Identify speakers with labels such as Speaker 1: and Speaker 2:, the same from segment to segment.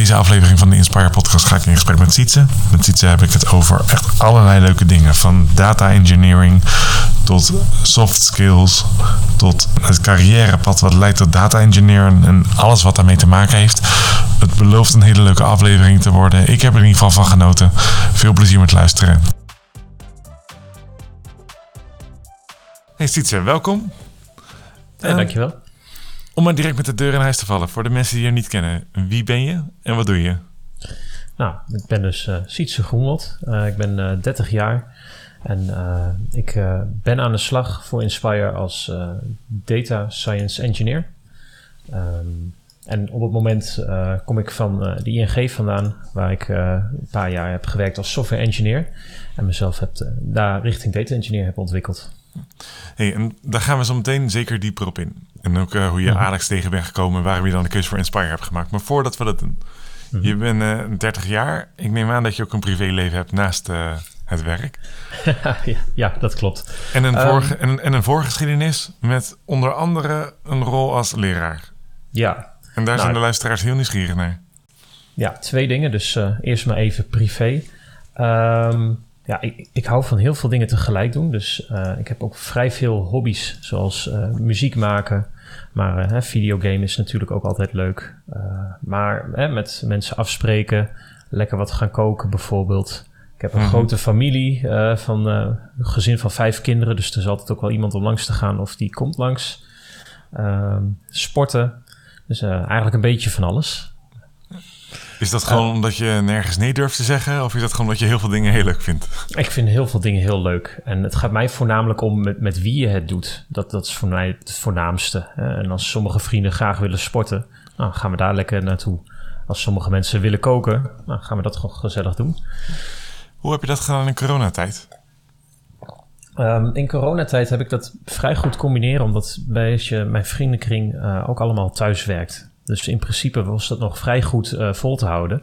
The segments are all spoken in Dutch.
Speaker 1: deze aflevering van de Inspire Podcast ga ik in gesprek met Sietse. Met Sietse heb ik het over echt allerlei leuke dingen. Van data engineering tot soft skills, tot het carrièrepad wat leidt tot data engineer en alles wat daarmee te maken heeft. Het belooft een hele leuke aflevering te worden. Ik heb er in ieder geval van genoten. Veel plezier met luisteren. Hey Sietse, welkom.
Speaker 2: Hey, dankjewel.
Speaker 1: Om maar direct met de deur in huis te vallen, voor de mensen die je niet kennen. Wie ben je en wat doe je?
Speaker 2: Nou, ik ben dus uh, Sietse Groenwald. Uh, ik ben uh, 30 jaar en ik ben aan de slag voor Inspire als Data Science Engineer. Um, en op het moment kom ik van de ING vandaan, waar ik een paar jaar heb gewerkt als software engineer. En mezelf heb, daar richting data engineer heb ontwikkeld.
Speaker 1: Hey, en daar gaan we zo meteen zeker dieper op in. En ook uh, hoe je mm-hmm. Alex tegen bent gekomen en waarom je dan de keuze voor Inspire hebt gemaakt. Maar voordat we dat doen, mm-hmm. je bent uh, 30 jaar. Ik neem aan dat je ook een privéleven hebt naast uh, het werk.
Speaker 2: ja, dat klopt.
Speaker 1: En een, um, vorige, en, en een voorgeschiedenis met onder andere een rol als leraar.
Speaker 2: Ja.
Speaker 1: En daar nou, zijn de luisteraars heel nieuwsgierig naar.
Speaker 2: Ja, twee dingen. Dus eerst maar even privé. Um, ja, ik, ik hou van heel veel dingen tegelijk doen. Dus uh, ik heb ook vrij veel hobby's, zoals uh, muziek maken. Maar uh, videogame is natuurlijk ook altijd leuk. maar met mensen afspreken, lekker wat gaan koken bijvoorbeeld. Ik heb een mm -hmm. grote familie van een gezin van vijf kinderen. Dus er is altijd ook wel iemand om langs te gaan of die komt langs. Ehm, sporten. Dus eigenlijk een beetje van alles.
Speaker 1: Is dat gewoon uh, omdat je nergens nee durft te zeggen? Of is dat gewoon omdat je heel veel dingen heel leuk vindt?
Speaker 2: Ik vind heel veel dingen heel leuk. En het gaat mij voornamelijk om met, met wie je het doet. Dat, dat is voor mij het voornaamste. En als sommige vrienden graag willen sporten, nou, gaan we daar lekker naartoe. Als sommige mensen willen koken, nou, gaan we dat gewoon gezellig doen.
Speaker 1: Hoe heb je dat gedaan in coronatijd?
Speaker 2: Um, in coronatijd heb ik dat vrij goed combineren, omdat bij je, mijn vriendenkring uh, ook allemaal thuis werkt. Dus in principe was dat nog vrij goed uh, vol te houden.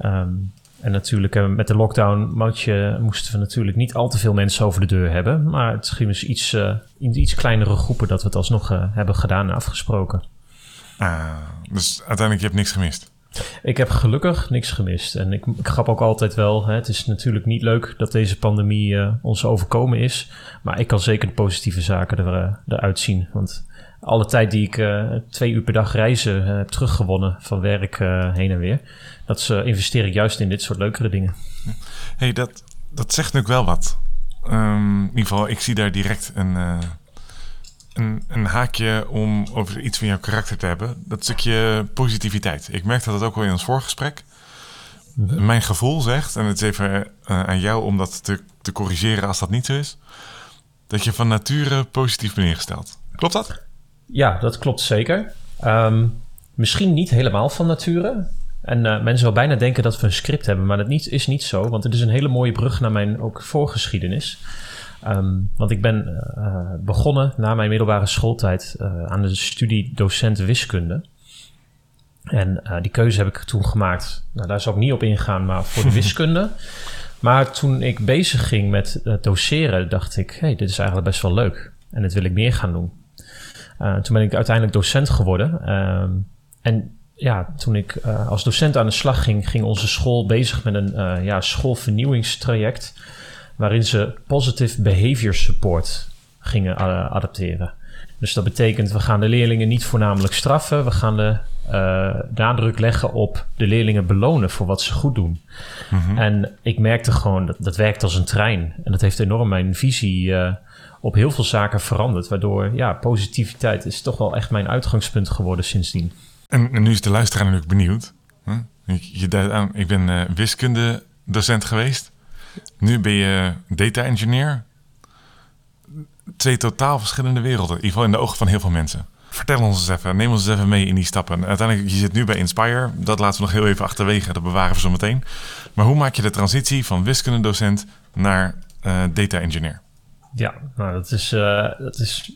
Speaker 2: Um, en natuurlijk uh, met de lockdown mootje, moesten we natuurlijk niet al te veel mensen over de deur hebben. Maar het ging dus iets, uh, in iets kleinere groepen dat we het alsnog hebben gedaan en afgesproken.
Speaker 1: Ah, dus uiteindelijk heb je niks gemist?
Speaker 2: Ik heb gelukkig niks gemist. En ik, ik grap ook altijd wel, hè, het is natuurlijk niet leuk dat deze pandemie uh, ons overkomen is. Maar ik kan zeker de positieve zaken er, eruit zien. Want alle tijd die ik uh, twee uur per dag reizen uh, heb teruggewonnen van werk uh, heen en weer. Dat investeer ik juist in dit soort leukere dingen.
Speaker 1: hey, dat, dat zegt natuurlijk wel wat. Um, in ieder geval, ik zie daar direct een, een, een, haakje om over iets van jouw karakter te hebben. Dat stukje positiviteit. Ik merkte dat ook al in ons voorgesprek. Mm -hmm. Mijn gevoel zegt, en het is even aan jou om dat te, te corrigeren als dat niet zo is, dat je van nature positief bent ingesteld. Klopt dat?
Speaker 2: Ja, dat klopt zeker. Um, misschien niet helemaal van nature. En uh, mensen wel bijna denken dat we een script hebben, maar dat niet, is niet zo. Want het is een hele mooie brug naar mijn ook voorgeschiedenis. Um, want ik ben uh, begonnen na mijn middelbare schooltijd uh, aan de studie docent wiskunde. En die keuze heb ik toen gemaakt. Nou, daar zal ik niet op ingaan, maar voor de wiskunde. maar toen ik bezig ging met doseren, dacht ik: hey, dit is eigenlijk best wel leuk. En dit wil ik meer gaan doen. Uh, toen ben ik uiteindelijk docent geworden. Uh, en ja, toen ik uh, als docent aan de slag ging, ging onze school bezig met een uh, ja, schoolvernieuwingstraject. Waarin ze positive behavior support gingen adapteren. Dus dat betekent, we gaan de leerlingen niet voornamelijk straffen. We gaan de nadruk leggen op de leerlingen belonen voor wat ze goed doen. Mm -hmm. En ik merkte gewoon, dat, dat werkt als een trein. En dat heeft enorm mijn visie op heel veel zaken veranderd. Waardoor ja, positiviteit is toch wel echt mijn uitgangspunt geworden sindsdien.
Speaker 1: En, en nu is de luisteraar natuurlijk benieuwd. Huh? Je, je aan, ik ben uh, wiskundedocent geweest. Nu ben je data engineer. Twee totaal verschillende werelden. In ieder geval in de ogen van heel veel mensen. Vertel ons eens even, neem ons eens even mee in die stappen. Uiteindelijk, je zit nu bij Inspire. Dat laten we nog heel even achterwege. Dat bewaren we zo meteen. Maar hoe maak je de transitie van wiskundedocent naar uh, data engineer?
Speaker 2: Ja, nou, dat, is, uh, dat is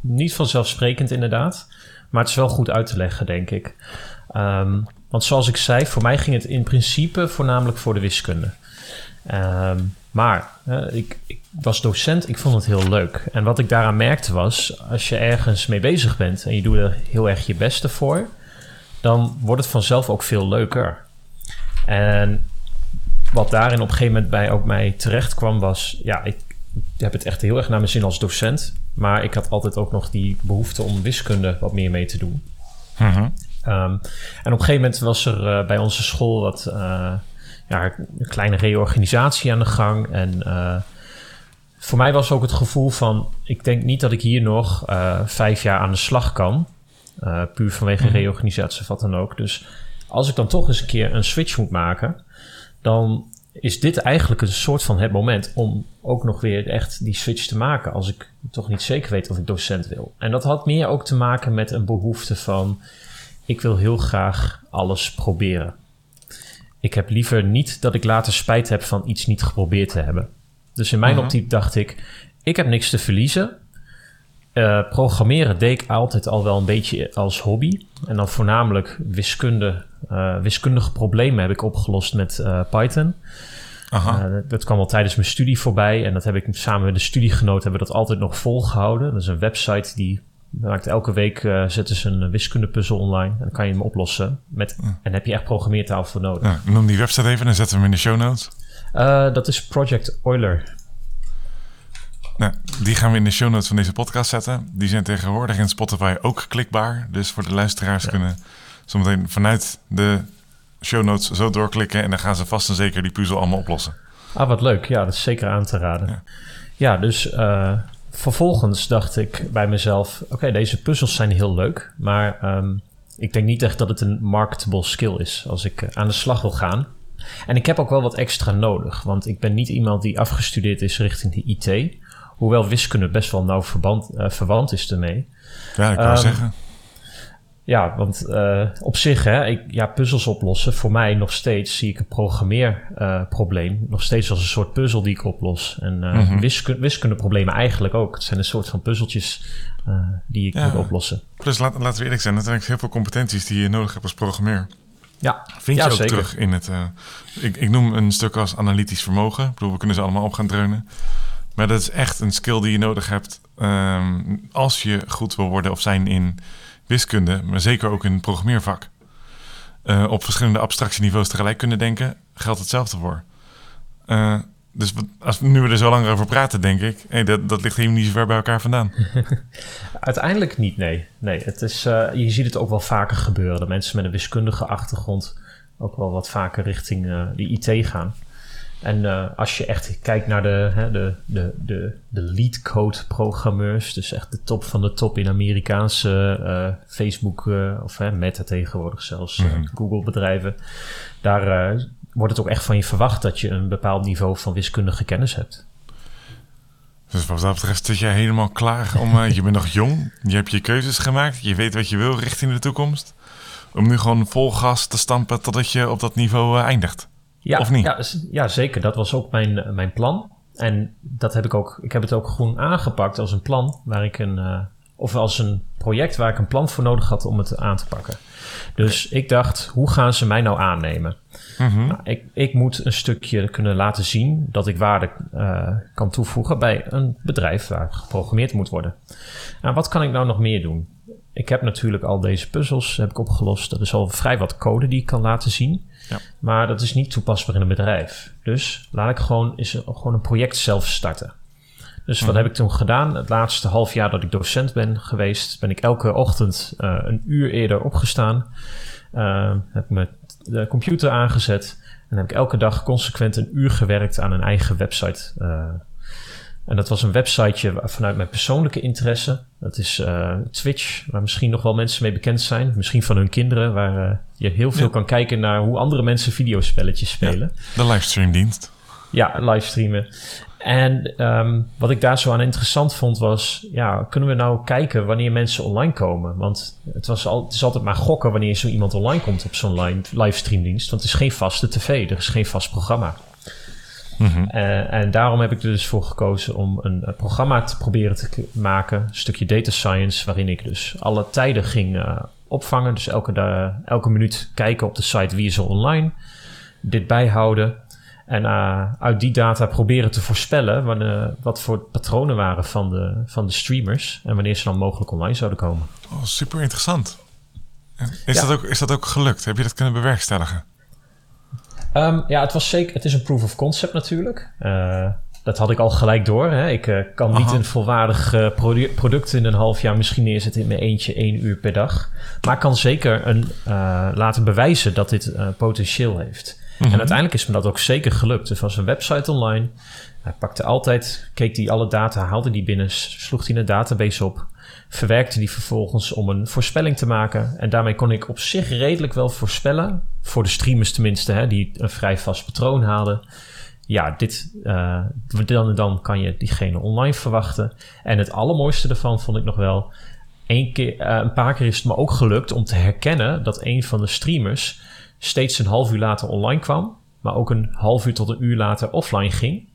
Speaker 2: niet vanzelfsprekend inderdaad. Maar het is wel goed uit te leggen, denk ik. Um, want zoals ik zei, voor mij ging het in principe voornamelijk voor de wiskunde. Um, maar ik, ik, was docent, ik vond het heel leuk. En wat ik daaraan merkte was, als je ergens mee bezig bent en je doet er heel erg je beste voor, dan wordt het vanzelf ook veel leuker. En wat daarin op een gegeven moment bij ook mij terecht kwam was... ja, ik heb het echt heel erg naar mijn zin als docent... maar ik had altijd ook nog die behoefte om wiskunde wat meer mee te doen.
Speaker 1: Mhm.
Speaker 2: Ehm, en op een gegeven moment was er eh, bij onze school wat uh, ja, een kleine reorganisatie aan de gang. En uh, voor mij was ook het gevoel van: ik denk niet dat ik hier nog vijf jaar aan de slag kan. puur vanwege
Speaker 1: Mhm.
Speaker 2: reorganisatie of wat dan ook. Dus als ik dan toch eens een keer een switch moet maken, dan is dit eigenlijk een soort van het moment om ook nog weer echt die switch te maken. Als ik toch niet zeker weet of ik docent wil. En dat had meer ook te maken met een behoefte van ik wil heel graag alles proberen. Ik heb liever niet dat ik later spijt heb van iets niet geprobeerd te hebben. Dus in mijn
Speaker 1: Mhm.
Speaker 2: optiek dacht ik, ik heb niks te verliezen. Eh, programmeren deed ik altijd al wel een beetje als hobby. En dan voornamelijk wiskunde, eh, wiskundige problemen heb ik opgelost met eh, Python.
Speaker 1: Aha.
Speaker 2: Dat kwam al tijdens mijn studie voorbij. En dat heb ik samen met de studiegenoot hebben we dat altijd nog volgehouden. Dat is een website die maakt elke week uh, zetten ze een wiskundepuzzel online. En dan kan je hem oplossen. Met, En heb je echt programmeertaal voor nodig.
Speaker 1: Ja, noem die website even en zetten we hem in de show notes.
Speaker 2: Uh, dat is Project Euler.
Speaker 1: Nou, die gaan we in de show notes van deze podcast zetten. Die zijn tegenwoordig in Spotify ook klikbaar. Dus voor de luisteraars ja. kunnen zometeen vanuit de show notes zo doorklikken. En dan gaan ze vast en zeker die puzzel allemaal oplossen.
Speaker 2: Ah, wat leuk. Ja, dat is zeker aan te raden. Ja, ja dus uh, vervolgens dacht ik bij mezelf... oké, okay, deze puzzels zijn heel leuk. Maar um, ik denk niet echt dat het een marketable skill is... als ik uh, aan de slag wil gaan. En ik heb ook wel wat extra nodig. Want ik ben niet iemand die afgestudeerd is richting de IT... Hoewel wiskunde best wel nauw verband, uh, verwant is ermee.
Speaker 1: Ja, ik wou um, zeggen.
Speaker 2: Ja, want uh, op zich, hè, ik, ja, puzzels oplossen, voor mij nog steeds zie ik een programmeerprobleem uh, nog steeds als een soort puzzel die ik oplos. En mm -hmm. wiskunde, wiskundeproblemen eigenlijk ook. Het zijn een soort van puzzeltjes die ik ja. moet oplossen.
Speaker 1: Plus, laat, laten we eerlijk zijn, er zijn heel veel competenties die je nodig hebt als programmeur.
Speaker 2: Ja,
Speaker 1: Vind je
Speaker 2: ja,
Speaker 1: ook
Speaker 2: zeker.
Speaker 1: terug in het... uh, ik, ik noem een stuk als analytisch vermogen. Ik bedoel, we kunnen ze allemaal op gaan dreunen. Maar dat is echt een skill die je nodig hebt um, als je goed wil worden of zijn in wiskunde, maar zeker ook in het programmeervak. Uh, op verschillende abstractieniveaus tegelijk kunnen denken, geldt hetzelfde voor. Uh, dus als, nu we er zo lang over praten, denk ik, hey, dat, dat ligt helemaal niet zo ver bij elkaar vandaan.
Speaker 2: Uiteindelijk niet, nee. nee het is, uh, je ziet het ook wel vaker gebeuren. Dat mensen met een wiskundige achtergrond ook wel wat vaker richting de IT gaan. En uh, als je echt kijkt naar de, hè, de, de, de, de lead code programmeurs, dus echt de top van de top in Amerikaanse uh, Facebook uh, of Meta tegenwoordig zelfs, mm -hmm. Google bedrijven, daar wordt het ook echt van je verwacht dat je een bepaald niveau van wiskundige kennis hebt.
Speaker 1: Dus wat dat betreft zit jij helemaal klaar om, je bent nog jong, je hebt je keuzes gemaakt, je weet wat je wil richting de toekomst, om nu gewoon vol gas te stampen totdat je op dat niveau eindigt.
Speaker 2: Ja,
Speaker 1: of niet?
Speaker 2: Ja, ja, zeker. Dat was ook mijn, mijn plan. En dat heb ik ook, ik heb het ook gewoon aangepakt als een plan waar ik een, uh, of als een project waar ik een plan voor nodig had om het aan te pakken. Dus ik dacht, hoe gaan ze mij nou aannemen?
Speaker 1: Mm -hmm.
Speaker 2: nou, ik, ik moet een stukje kunnen laten zien dat ik waarde uh, kan toevoegen bij een bedrijf waar geprogrammeerd moet worden. Nou, wat kan ik nou nog meer doen? Ik heb natuurlijk al deze puzzels heb ik opgelost. Er is al vrij wat code die ik kan laten zien.
Speaker 1: Ja.
Speaker 2: Maar dat is niet toepasbaar in een bedrijf. Dus laat ik gewoon, is gewoon een project zelf starten. Dus wat
Speaker 1: Mhm.
Speaker 2: heb ik toen gedaan? Het laatste half jaar dat ik docent ben geweest, ben ik elke ochtend uh, een uur eerder opgestaan. Uh, heb ik mijn de computer aangezet. En heb ik elke dag consequent een uur gewerkt aan een eigen website. Uh, en dat was een websiteje vanuit mijn persoonlijke interesse. Dat is uh, Twitch, waar misschien nog wel mensen mee bekend zijn. Misschien van hun kinderen, waar je heel veel
Speaker 1: Ja.
Speaker 2: kan kijken naar hoe andere mensen videospelletjes spelen.
Speaker 1: De livestreamdienst.
Speaker 2: Ja, livestreamen. En um, wat ik daar zo aan interessant vond was, ja, kunnen we nou kijken wanneer mensen online komen? Want het, was al, het is altijd maar gokken wanneer zo iemand online komt op zo'n li- livestreamdienst. Want het is geen vaste tv, er is geen vast programma.
Speaker 1: Mhm.
Speaker 2: Uh, en daarom heb ik er dus voor gekozen om een, een programma te proberen te maken, een stukje data science, waarin ik dus alle tijden ging uh, opvangen. Dus elke, elke minuut kijken op de site wie is er online, dit bijhouden. En uh, uit die data proberen te voorspellen wanneer, wat voor patronen waren van de, van de streamers en wanneer ze dan mogelijk online zouden komen.
Speaker 1: Oh, super interessant. Is,
Speaker 2: Ja.
Speaker 1: dat ook, is dat ook gelukt? Heb je dat kunnen bewerkstelligen?
Speaker 2: Ehm, ja, het was zeker. Het is een proof of concept natuurlijk. Eh, dat had ik al gelijk door. Hè. Ik eh, kan niet een volwaardig produ- product in een half jaar misschien neerzetten in mijn eentje één uur per dag. Maar ik kan zeker een, laten bewijzen dat dit potentieel heeft.
Speaker 1: Mhm.
Speaker 2: En uiteindelijk is me dat ook zeker gelukt. Er was een website online. Hij pakte altijd, keek hij alle data, haalde die binnen, sloeg die in een database op. Verwerkte die vervolgens om een voorspelling te maken. En daarmee kon ik op zich redelijk wel voorspellen. Voor de streamers tenminste, hè, die een vrij vast patroon haalden. Ja, dit, eh, dan en dan kan je diegene online verwachten. En het allermooiste ervan vond ik nog wel. Eén keer, eh, een paar keer is het me ook gelukt om te herkennen dat een van de streamers steeds een half uur later online kwam. Maar ook een half uur tot een uur later offline ging.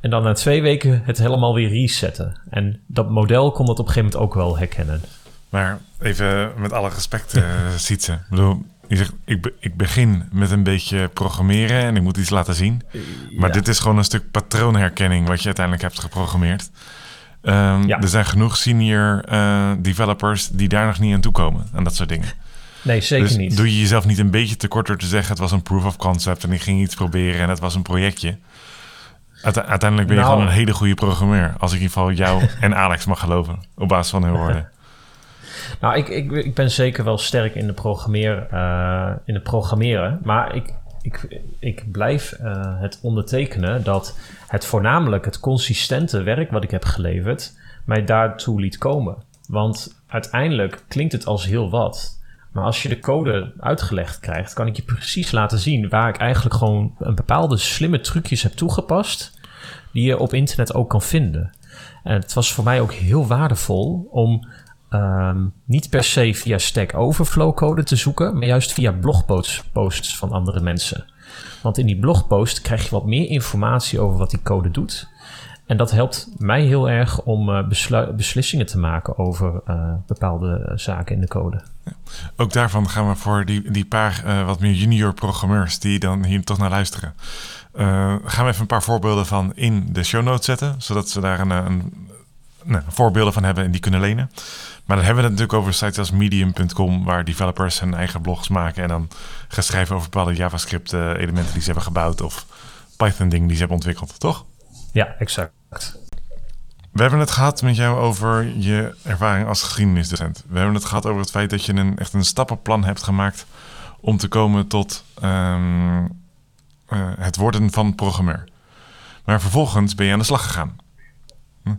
Speaker 2: En dan na twee weken het helemaal weer resetten. En dat model kon dat op een gegeven moment ook wel herkennen.
Speaker 1: Maar even met alle respect, eh Sietse. Ik bedoel, je zegt, ik, be- ik begin met een beetje programmeren en ik moet iets laten zien. Maar
Speaker 2: Ja.
Speaker 1: dit is gewoon een stuk patroonherkenning wat je uiteindelijk hebt geprogrammeerd. Ehm,
Speaker 2: Ja.
Speaker 1: Er zijn genoeg senior eh, developers die daar nog niet aan toe komen. En dat soort dingen.
Speaker 2: Nee, zeker
Speaker 1: dus
Speaker 2: niet.
Speaker 1: doe je jezelf niet een beetje tekort door te zeggen... het was een proof of concept en ik ging iets proberen en het was een projectje. Uite- uiteindelijk ben je
Speaker 2: Nou.
Speaker 1: gewoon een hele goede programmeur. Als ik in ieder geval jou en Alex mag geloven. Op basis van hun woorden.
Speaker 2: Nou, ik, ik, ik ben zeker wel sterk in de, programmeer, eh, in het programmeren. Maar ik, ik, ik blijf eh, het ondertekenen dat het voornamelijk het consistente werk wat ik heb geleverd mij daartoe liet komen. Want uiteindelijk klinkt het als heel wat. Maar als je de code uitgelegd krijgt, kan ik je precies laten zien waar ik eigenlijk gewoon een bepaalde slimme trucjes heb toegepast. Die je op internet ook kan vinden. En het was voor mij ook heel waardevol om ehm, niet per se via Stack Overflow code te zoeken, maar juist via blogposts posts van andere mensen. Want in die blogpost krijg je wat meer informatie over wat die code doet. En dat helpt mij heel erg om eh, beslissingen te maken over eh, bepaalde eh, zaken in de code.
Speaker 1: Ook daarvan gaan we voor die, die paar eh, wat meer junior programmeurs die dan hier toch naar luisteren. eh, gaan we even een paar voorbeelden van in de show notes zetten, zodat ze daar een, eh, een, nou, voorbeelden van hebben en die kunnen lenen. Maar dan hebben we het natuurlijk over sites als medium.com, waar developers hun eigen blogs maken en dan gaan schrijven over bepaalde JavaScript-elementen die ze hebben gebouwd of Python-dingen die ze hebben ontwikkeld, toch?
Speaker 2: Ja, exact.
Speaker 1: We hebben het gehad met jou over je ervaring als geschiedenisdocent. We hebben het gehad over het feit dat je een, echt een stappenplan hebt gemaakt om te komen tot ehm, eh, het worden van programmeur. Maar vervolgens ben je aan de slag gegaan. Hm.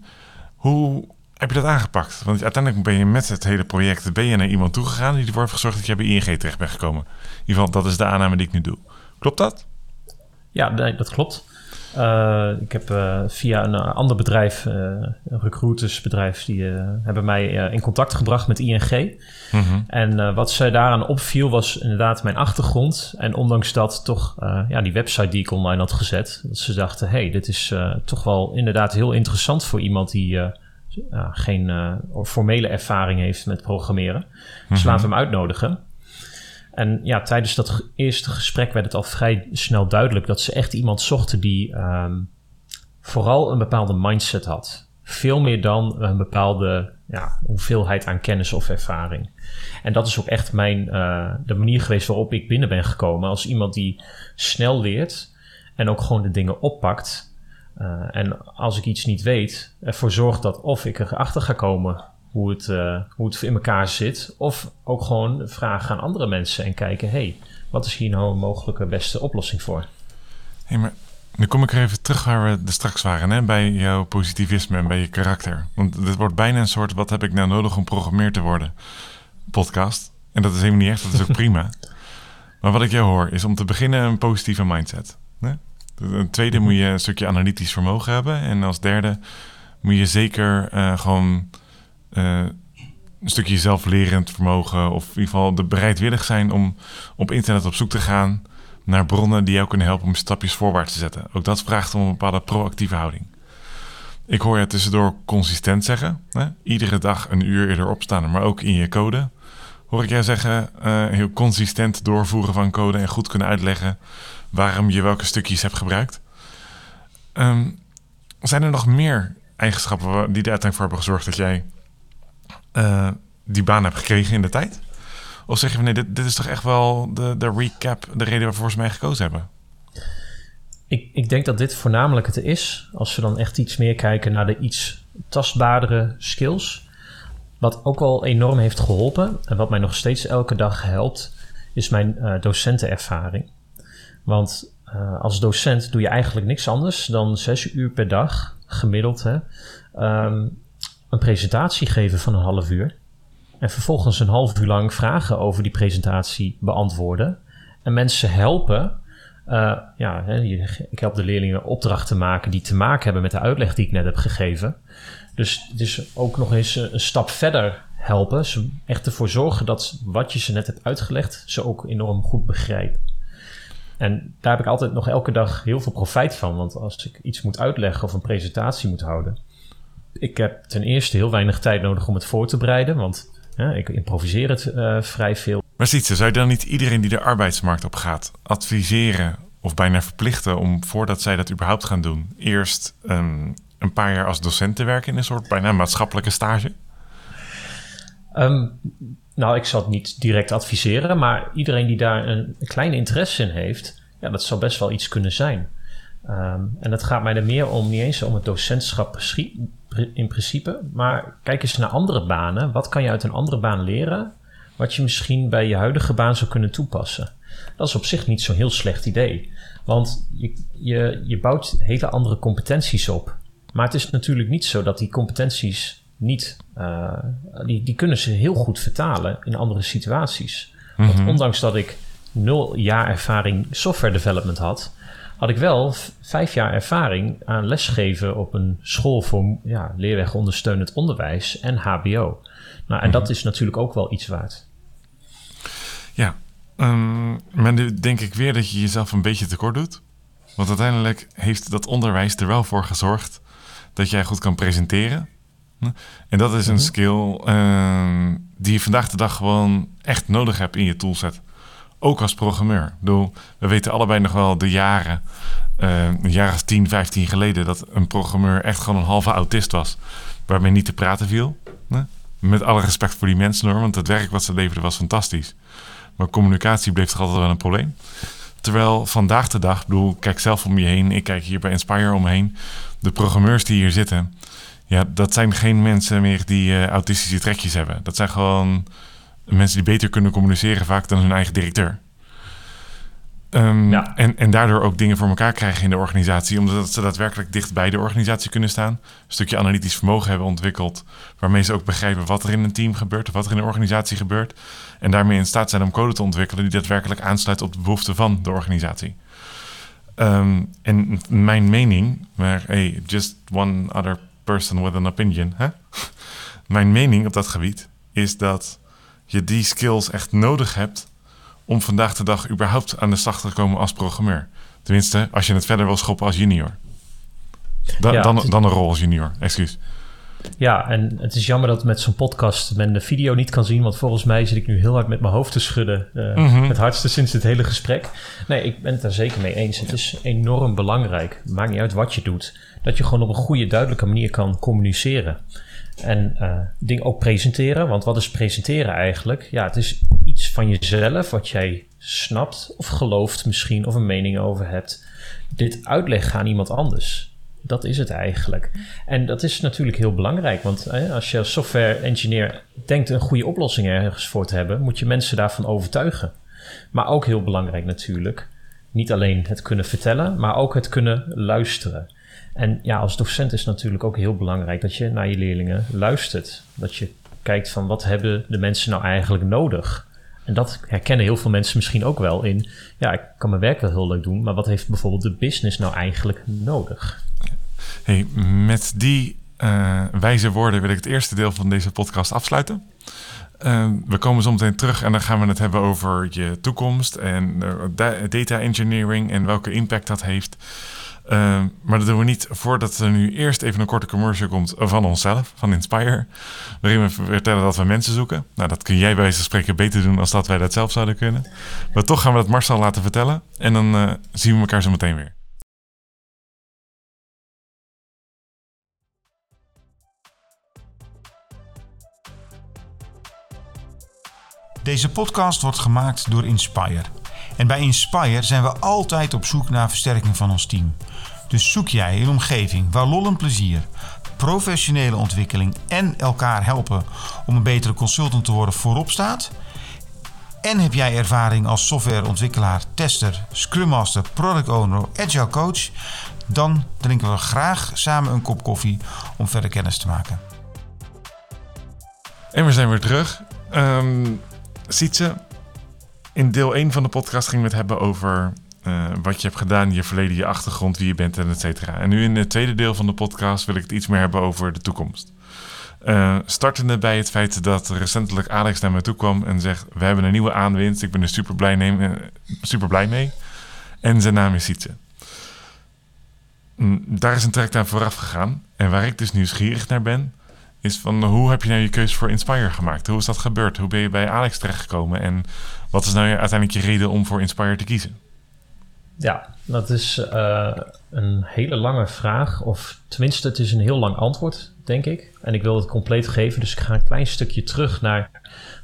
Speaker 1: Hoe heb je dat aangepakt? Want uiteindelijk ben je met het hele project ben je naar iemand toegegaan die ervoor heeft gezorgd dat je bij ING terecht bent gekomen. In ieder geval, dat is de aanname die ik nu doe. Klopt dat?
Speaker 2: Ja, dat klopt. Eh, ik heb eh, via een eh, ander bedrijf, een recruitersbedrijf, die hebben mij in contact gebracht met ING.
Speaker 1: Mhm.
Speaker 2: En wat zij daaraan opviel was inderdaad mijn achtergrond. En ondanks dat toch ja, die website die ik online had gezet. Dat ze dachten, hey, dit is toch wel inderdaad heel interessant voor iemand die geen formele ervaring heeft met programmeren. Dus
Speaker 1: Mhm.
Speaker 2: laten we hem uitnodigen. En ja, tijdens dat eerste gesprek werd het al vrij snel duidelijk dat ze echt iemand zochten die ehm, vooral een bepaalde mindset had. Veel meer dan een bepaalde ja, hoeveelheid aan kennis of ervaring. En dat is ook echt mijn, eh, de manier geweest waarop ik binnen ben gekomen. Als iemand die snel leert en ook gewoon de dingen oppakt. Eh, en als ik iets niet weet, ervoor zorgt dat of ik erachter ga komen hoe het, eh, hoe het in elkaar zit. Of ook gewoon vragen aan andere mensen en kijken: hey, wat is hier nou een mogelijke beste oplossing voor?
Speaker 1: Hey, maar nu kom ik er even terug waar we er straks waren, hè? bij jouw positivisme en bij je karakter. Want dit wordt bijna een soort, wat heb ik nou nodig om programmeer te worden, podcast. En dat is helemaal niet echt, dat is ook prima. Maar wat ik jou hoor, is om te beginnen een positieve mindset. Hè? Een tweede moet je een stukje analytisch vermogen hebben. En als derde moet je zeker eh, gewoon eh, een stukje zelflerend vermogen... of in ieder geval de bereidwillig zijn om op internet op zoek te gaan naar bronnen die jou kunnen helpen om stapjes voorwaarts te zetten. Ook dat vraagt om een bepaalde proactieve houding. Ik hoor je tussendoor consistent zeggen. Hè? Iedere dag een uur eerder opstaan, maar ook in je code. Hoor ik jij zeggen, eh, heel consistent doorvoeren van code en goed kunnen uitleggen waarom je welke stukjes hebt gebruikt. Ehm, zijn er nog meer eigenschappen die er uiteindelijk voor hebben gezorgd dat jij eh, die baan hebt gekregen in de tijd? Of zeg je van nee, dit, dit is toch echt wel de, de recap, de reden waarvoor ze mij gekozen hebben?
Speaker 2: Ik, ik denk dat dit voornamelijk het is. Als we dan echt iets meer kijken naar de iets tastbaardere skills. Wat ook wel enorm heeft geholpen en wat mij nog steeds elke dag helpt, is mijn uh, docentenervaring. Want uh, als docent doe je eigenlijk niks anders dan zes uur per dag, gemiddeld, hè, um, een presentatie geven van een half uur. En vervolgens een half uur lang vragen over die presentatie beantwoorden. En mensen helpen. Uh, ja, ik help de leerlingen opdrachten maken die te maken hebben met de uitleg die ik net heb gegeven. Dus het is ook nog eens een stap verder helpen. Ze echt ervoor zorgen dat wat je ze net hebt uitgelegd, ze ook enorm goed begrijpen. En daar heb ik altijd nog elke dag heel veel profijt van. Want als ik iets moet uitleggen of een presentatie moet houden. Ik heb ten eerste heel weinig tijd nodig om het voor te bereiden. Want ja, ik improviseer het uh, vrij veel.
Speaker 1: Maar ziet ze, zou je dan niet iedereen die de arbeidsmarkt op gaat adviseren of bijna verplichten om voordat zij dat überhaupt gaan doen, eerst um, een paar jaar als docent te werken in een soort bijna maatschappelijke stage?
Speaker 2: Um, nou, ik zal het niet direct adviseren, maar iedereen die daar een, een kleine interesse in heeft, ja, dat zou best wel iets kunnen zijn. Um, en dat gaat mij er meer om, niet eens om het docentschap in principe, maar kijk eens naar andere banen. Wat kan je uit een andere baan leren, wat je misschien bij je huidige baan zou kunnen toepassen? Dat is op zich niet zo'n heel slecht idee, want je, je, je bouwt hele andere competenties op. Maar het is natuurlijk niet zo dat die competenties niet, uh, die, die kunnen ze heel goed vertalen in andere situaties. Want mhm. ondanks dat ik nul jaar ervaring software development had, had ik wel vijf jaar ervaring aan lesgeven op een school voor ja, leerweg ondersteunend onderwijs en HBO. Nou, en dat mhm. is natuurlijk ook wel iets waard.
Speaker 1: Ja, um, maar nu denk ik weer dat je jezelf een beetje tekort doet. Want uiteindelijk heeft dat onderwijs er wel voor gezorgd dat jij goed kan presenteren. En dat is een mhm. skill uh, die je vandaag de dag gewoon echt nodig hebt in je toolset. Ook als programmeur. Ik bedoel, we weten allebei nog wel de jaren, uh, een jaar of 10, 15 geleden, dat een programmeur echt gewoon een halve autist was. Waarmee niet te praten viel. Met alle respect voor die mensen hoor, want het werk wat ze leverden was fantastisch. Maar communicatie bleef toch altijd wel een probleem. Terwijl vandaag de dag, bedoel, kijk zelf om je heen, ik kijk hier bij Inspire om me heen. De programmeurs die hier zitten, ja, dat zijn geen mensen meer die uh, autistische trekjes hebben. Dat zijn gewoon mensen die beter kunnen communiceren vaak dan hun eigen directeur. Um, ja. en, en daardoor ook dingen voor elkaar krijgen in de organisatie, omdat ze daadwerkelijk dicht bij de organisatie kunnen staan. Een stukje analytisch vermogen hebben ontwikkeld, waarmee ze ook begrijpen wat er in een team gebeurt, of wat er in een organisatie gebeurt. En daarmee in staat zijn om code te ontwikkelen die daadwerkelijk aansluit op de behoeften van de organisatie. Um, en mijn mening, maar hey, just one other person with an opinion. Hè? Mijn mening op dat gebied is dat je die skills echt nodig hebt om vandaag de dag überhaupt aan de slag te komen als programmeur. Tenminste, als je het verder wil schoppen als junior. dan, dan een rol als junior, excuus.
Speaker 2: Ja, en het is jammer dat met zo'n podcast men de video niet kan zien. Want volgens mij zit ik nu heel hard met mijn hoofd te schudden. Uh, Het hardste sinds het hele gesprek. Nee, ik ben het daar zeker mee eens. Het is enorm belangrijk. Maakt niet uit wat je doet. Dat je gewoon op een goede, duidelijke manier kan communiceren. En uh, ding ook presenteren. Want wat is presenteren eigenlijk? Ja, het is iets van jezelf wat jij snapt of gelooft misschien of een mening over hebt. Dit uitleggen aan iemand anders. Dat is het eigenlijk. En dat is natuurlijk heel belangrijk, want als je als software engineer denkt een goede oplossing ergens voor te hebben, moet je mensen daarvan overtuigen. Maar ook heel belangrijk natuurlijk, niet alleen het kunnen vertellen, maar ook het kunnen luisteren. En ja, als docent is het natuurlijk ook heel belangrijk dat je naar je leerlingen luistert. Dat je kijkt van wat hebben de mensen nou eigenlijk nodig? En dat herkennen heel veel mensen misschien ook wel in. Ja, ik kan mijn werk wel heel leuk doen, maar wat heeft bijvoorbeeld de business nou eigenlijk nodig?
Speaker 1: Hey, met die uh, wijze woorden wil ik het eerste deel van deze podcast afsluiten. Uh, we komen zo meteen terug en dan gaan we het hebben over je toekomst en uh, data engineering en welke impact dat heeft. Uh, maar dat doen we niet voordat er nu eerst even een korte commercial komt van onszelf, van Inspire. Waarin we vertellen dat we mensen zoeken. Nou, dat kun jij bij wijze van spreken beter doen als dat wij dat zelf zouden kunnen. Maar toch gaan we dat Marcel laten vertellen. En dan zien we elkaar zo meteen weer.
Speaker 3: Deze podcast wordt gemaakt door Inspire. En bij Inspire zijn we altijd op zoek naar versterking van ons team. Dus zoek jij een omgeving waar lol en plezier, professionele ontwikkeling en elkaar helpen om een betere consultant te worden voorop staat? En heb jij ervaring als softwareontwikkelaar, tester, scrum master, product owner, agile coach? Dan drinken we graag samen een kop koffie om verder kennis te maken.
Speaker 1: En we zijn weer terug. Um, Sietse, in deel 1 van de podcast gingen we het hebben over uh, wat je hebt gedaan, je verleden, je achtergrond, wie je bent en et cetera. En nu in het tweede deel van de podcast wil ik het iets meer hebben over de toekomst. Uh, startende bij het feit dat recentelijk Alex naar me toe kwam en zegt: We hebben een nieuwe aanwinst. Ik ben er super blij, neem, super blij mee. En zijn naam is Sietse. Mm, daar is een traject aan vooraf gegaan. En waar ik dus nieuwsgierig naar ben, is van hoe heb je nou je keuze voor Inspire gemaakt? Hoe is dat gebeurd? Hoe ben je bij Alex terechtgekomen? En wat is nou uiteindelijk je reden om voor Inspire te kiezen?
Speaker 2: Ja, dat is uh, een hele lange vraag. Of tenminste, het is een heel lang antwoord, denk ik. En ik wil het compleet geven, dus ik ga een klein stukje terug naar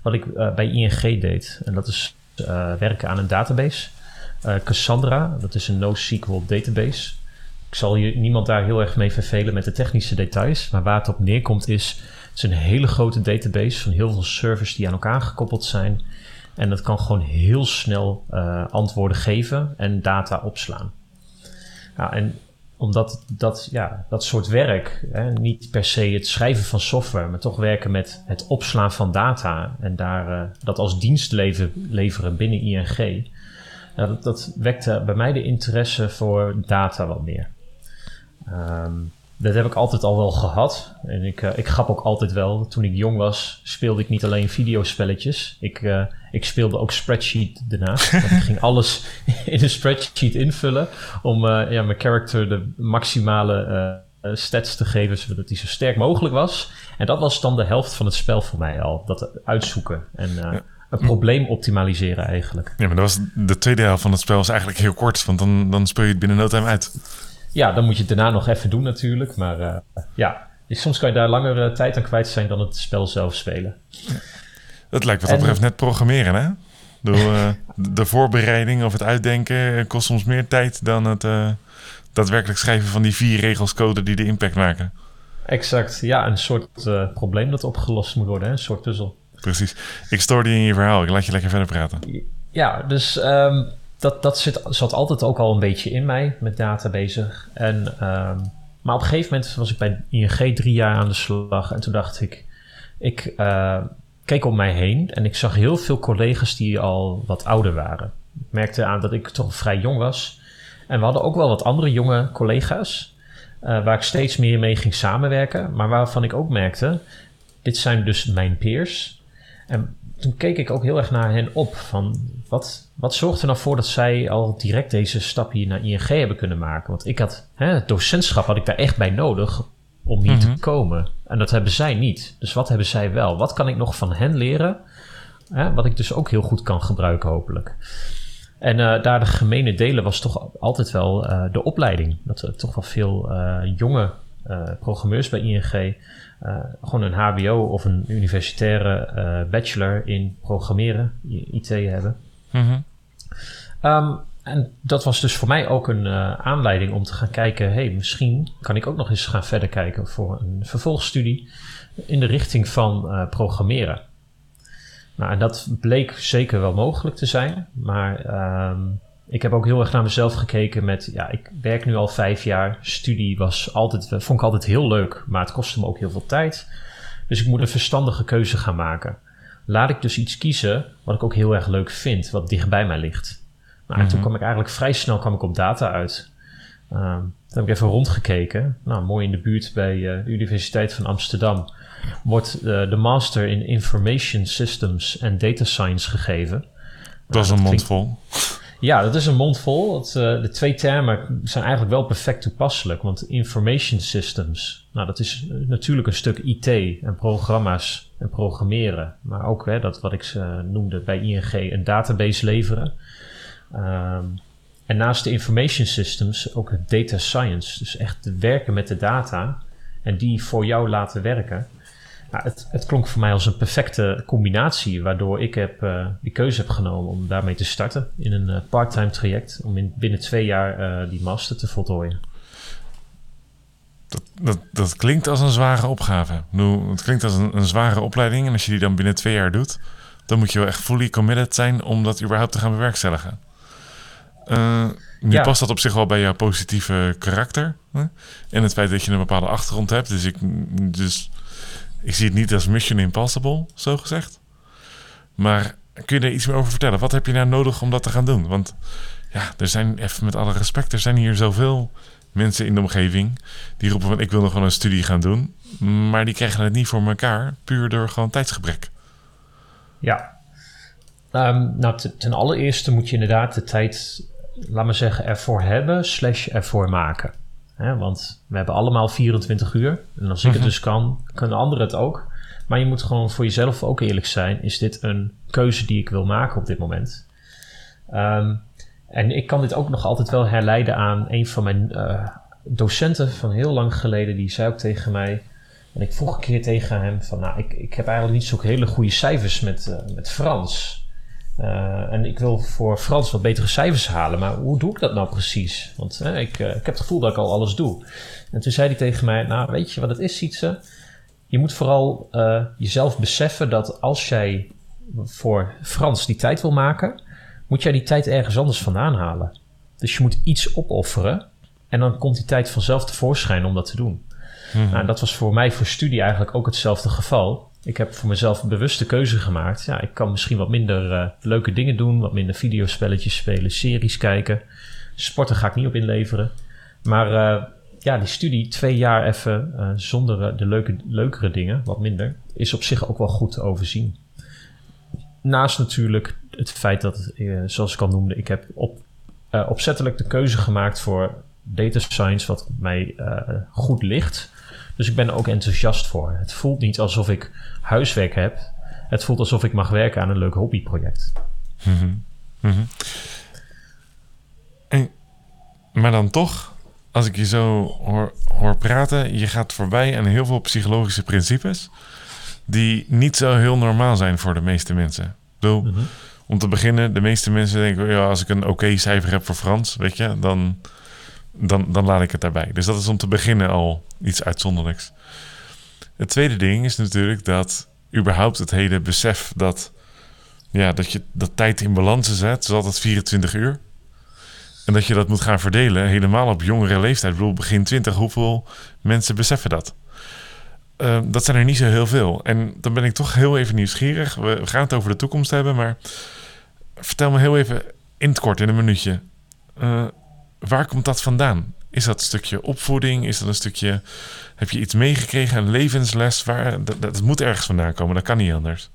Speaker 2: wat ik uh, bij ING deed. En dat is uh, werken aan een database. Cassandra, dat is een NoSQL database. Ik zal je niemand daar heel erg mee vervelen met de technische details. Maar waar het op neerkomt is, het is een hele grote database van heel veel servers die aan elkaar gekoppeld zijn. En dat kan gewoon heel snel uh, antwoorden geven en data opslaan. En omdat dat, ja, dat soort werk, hè, niet per se het schrijven van software, maar toch werken met het opslaan van data en daar, uh, dat als dienst leveren binnen ING, dat, dat wekte bij mij de interesse voor data wat meer. Um, dat heb ik altijd al wel gehad. En ik, uh, ik grap ook altijd wel. Toen ik jong was, speelde ik niet alleen videospelletjes. Ik, uh, ik speelde ook spreadsheet daarnaast. ik ging alles in een spreadsheet invullen om uh, ja, mijn character de maximale stats te geven, zodat hij zo sterk mogelijk was. En dat was dan de helft van het spel voor mij al. Dat uitzoeken en ja. een probleem optimaliseren eigenlijk.
Speaker 1: Ja, maar dat was de tweede helft van het spel was eigenlijk heel kort. Want dan, dan speel je het binnen no time uit.
Speaker 2: Ja, dan moet je het daarna nog even doen natuurlijk. Maar uh, ja, soms kan je daar langer uh, tijd aan kwijt zijn dan het spel zelf spelen.
Speaker 1: Dat lijkt wat dat betreft net programmeren, hè? De, uh, de voorbereiding of het uitdenken kost soms meer tijd dan het daadwerkelijk schrijven van die vier regels code die de impact maken.
Speaker 2: Exact, ja, een soort probleem dat opgelost moet worden, hè? een soort puzzel.
Speaker 1: Precies. Ik stoorde je in je verhaal, ik laat je lekker verder praten.
Speaker 2: Ja, dus um, dat, dat zit, zat altijd ook al een beetje in mij met data bezig. En, um, maar op een gegeven moment was ik bij ING drie jaar aan de slag. En toen dacht ik, ik uh, keek om mij heen en ik zag heel veel collega's die al wat ouder waren. Ik merkte aan dat ik toch vrij jong was. En we hadden ook wel wat andere jonge collega's. Uh, waar ik steeds meer mee ging samenwerken. Maar waarvan ik ook merkte, dit zijn dus mijn peers. En toen keek ik ook heel erg naar hen op. Van wat, wat zorgt er nou voor dat zij al direct deze stap hier naar ING hebben kunnen maken? Want ik had, hè, het docentschap had ik daar echt bij nodig om hier mm -hmm. te komen. En dat hebben zij niet. Dus wat hebben zij wel? Wat kan ik nog van hen leren? Hè, wat ik dus ook heel goed kan gebruiken, hopelijk. En uh, daar de gemene delen was toch altijd wel uh, de opleiding. Dat er toch wel veel uh, jonge programmeurs bij ING gewoon een HBO of een universitaire bachelor in programmeren, IT hebben. Mm -hmm. Um, en dat was dus voor mij ook een uh, aanleiding om te gaan kijken: hey, misschien kan ik ook nog eens gaan verder kijken voor een vervolgstudie in de richting van programmeren. Nou, en dat bleek zeker wel mogelijk te zijn, maar um, ik heb ook heel erg naar mezelf gekeken met, ja, ik werk nu al vijf jaar. Studie was altijd, vond ik altijd heel leuk, maar het kostte me ook heel veel tijd. Dus ik moet een verstandige keuze gaan maken. Laat ik dus iets kiezen wat ik ook heel erg leuk vind, wat dichtbij mij ligt. Nou, en toen kwam ik eigenlijk vrij snel kwam ik op data uit. Uh, toen heb ik even rondgekeken. Nou, mooi in de buurt bij uh, de Universiteit van Amsterdam wordt uh, de Master in Information Systems en Data Science gegeven.
Speaker 1: Dat is een mond vol.
Speaker 2: Ja, dat is een mond vol. Het, uh, de twee termen zijn eigenlijk wel perfect toepasselijk. Want information systems, nou dat is natuurlijk een stuk IT en programma's en programmeren. Maar ook hè, dat wat ik uh, noemde bij ING, een database leveren. Um, en naast de information systems ook het data science. Dus echt werken met de data en die voor jou laten werken. Nou, het, het klonk voor mij als een perfecte combinatie, waardoor ik heb, uh, die keuze heb genomen om daarmee te starten in een uh, parttime traject, om in, binnen twee jaar die master te voltooien.
Speaker 1: Dat, dat, dat klinkt als een zware opgave. Nu, het klinkt als een, een zware opleiding en als je die dan binnen twee jaar doet, dan moet je wel echt fully committed zijn om dat überhaupt te gaan bewerkstelligen. nu ja. past dat op zich wel bij jouw positieve karakter. Hè? En het feit dat je een bepaalde achtergrond hebt. Dus ik, dus ik zie het niet als Mission Impossible, zo gezegd. Maar kun je daar iets meer over vertellen? Wat heb je nou nodig om dat te gaan doen? Want ja, er zijn, even met alle respect, er zijn hier zoveel mensen in de omgeving die roepen van ik wil nog wel een studie gaan doen. Maar die krijgen het niet voor elkaar, puur door gewoon tijdsgebrek.
Speaker 2: Ja. Um, nou, ten allereerste moet je inderdaad de tijd, laat maar zeggen, ervoor hebben, slash ervoor maken. Want we hebben allemaal 24 uur. En als ik het mhm. dus kan, kunnen anderen het ook. Maar je moet gewoon voor jezelf ook eerlijk zijn. Is dit een keuze die ik wil maken op dit moment? Um, en ik kan dit ook nog altijd wel herleiden aan een van mijn uh, docenten van heel lang geleden. Die zei ook tegen mij. En ik vroeg een keer tegen hem van, nou, ik, ik heb eigenlijk niet zo'n hele goede cijfers met, uh, met Frans. Uh, en ik wil voor Frans wat betere cijfers halen, maar hoe doe ik dat nou precies? Want ik, ik heb het gevoel dat ik al alles doe. En toen zei hij tegen mij, nou weet je wat het is, Sietse? Je moet vooral jezelf beseffen dat als jij voor Frans die tijd wil maken, moet jij die tijd ergens anders vandaan halen. Dus je moet iets opofferen en dan komt die tijd vanzelf tevoorschijn om dat te doen. Hmm. Nou, dat was voor mij voor studie eigenlijk ook hetzelfde geval. Ik heb voor mezelf een bewuste keuze gemaakt. Ja, ik kan misschien wat minder uh, leuke dingen doen, wat minder videospelletjes spelen, series kijken. Sporten ga ik niet op inleveren. Maar uh, ja, die studie, twee jaar even uh, zonder de leuke, leukere dingen, wat minder, is op zich ook wel goed te overzien. Naast natuurlijk het feit dat, zoals ik al noemde, ik heb op, opzettelijk de keuze gemaakt voor data science, wat mij goed ligt. Dus ik ben er ook enthousiast voor. Het voelt niet alsof ik huiswerk heb. Het voelt alsof ik mag werken aan een leuk hobbyproject.
Speaker 1: Mm -hmm. en, maar dan toch, als ik je zo hoor, hoor praten, je gaat voorbij aan heel veel psychologische principes die niet zo heel normaal zijn voor de meeste mensen. Bedoel, mm -hmm. Om te beginnen, de meeste mensen denken, ja, als ik een oké cijfer heb voor Frans, weet je, dan, dan, dan laat ik het daarbij. Dus dat is om te beginnen al iets uitzonderlijks. Het tweede ding is natuurlijk dat überhaupt het hele besef dat, ja, dat je dat tijd in balans zet, is altijd 24 uur. En dat je dat moet gaan verdelen, helemaal op jongere leeftijd. Ik bedoel, begin 20, hoeveel mensen beseffen dat? Uh, dat zijn er niet zo heel veel. En dan ben ik toch heel even nieuwsgierig. We gaan het over de toekomst hebben, maar vertel me heel even in het kort, in een minuutje. Uh, waar komt dat vandaan? Is dat een stukje opvoeding? Is dat een stukje. Heb je iets meegekregen, een levensles? Waar, dat, moet ergens vandaan komen, dat kan niet anders.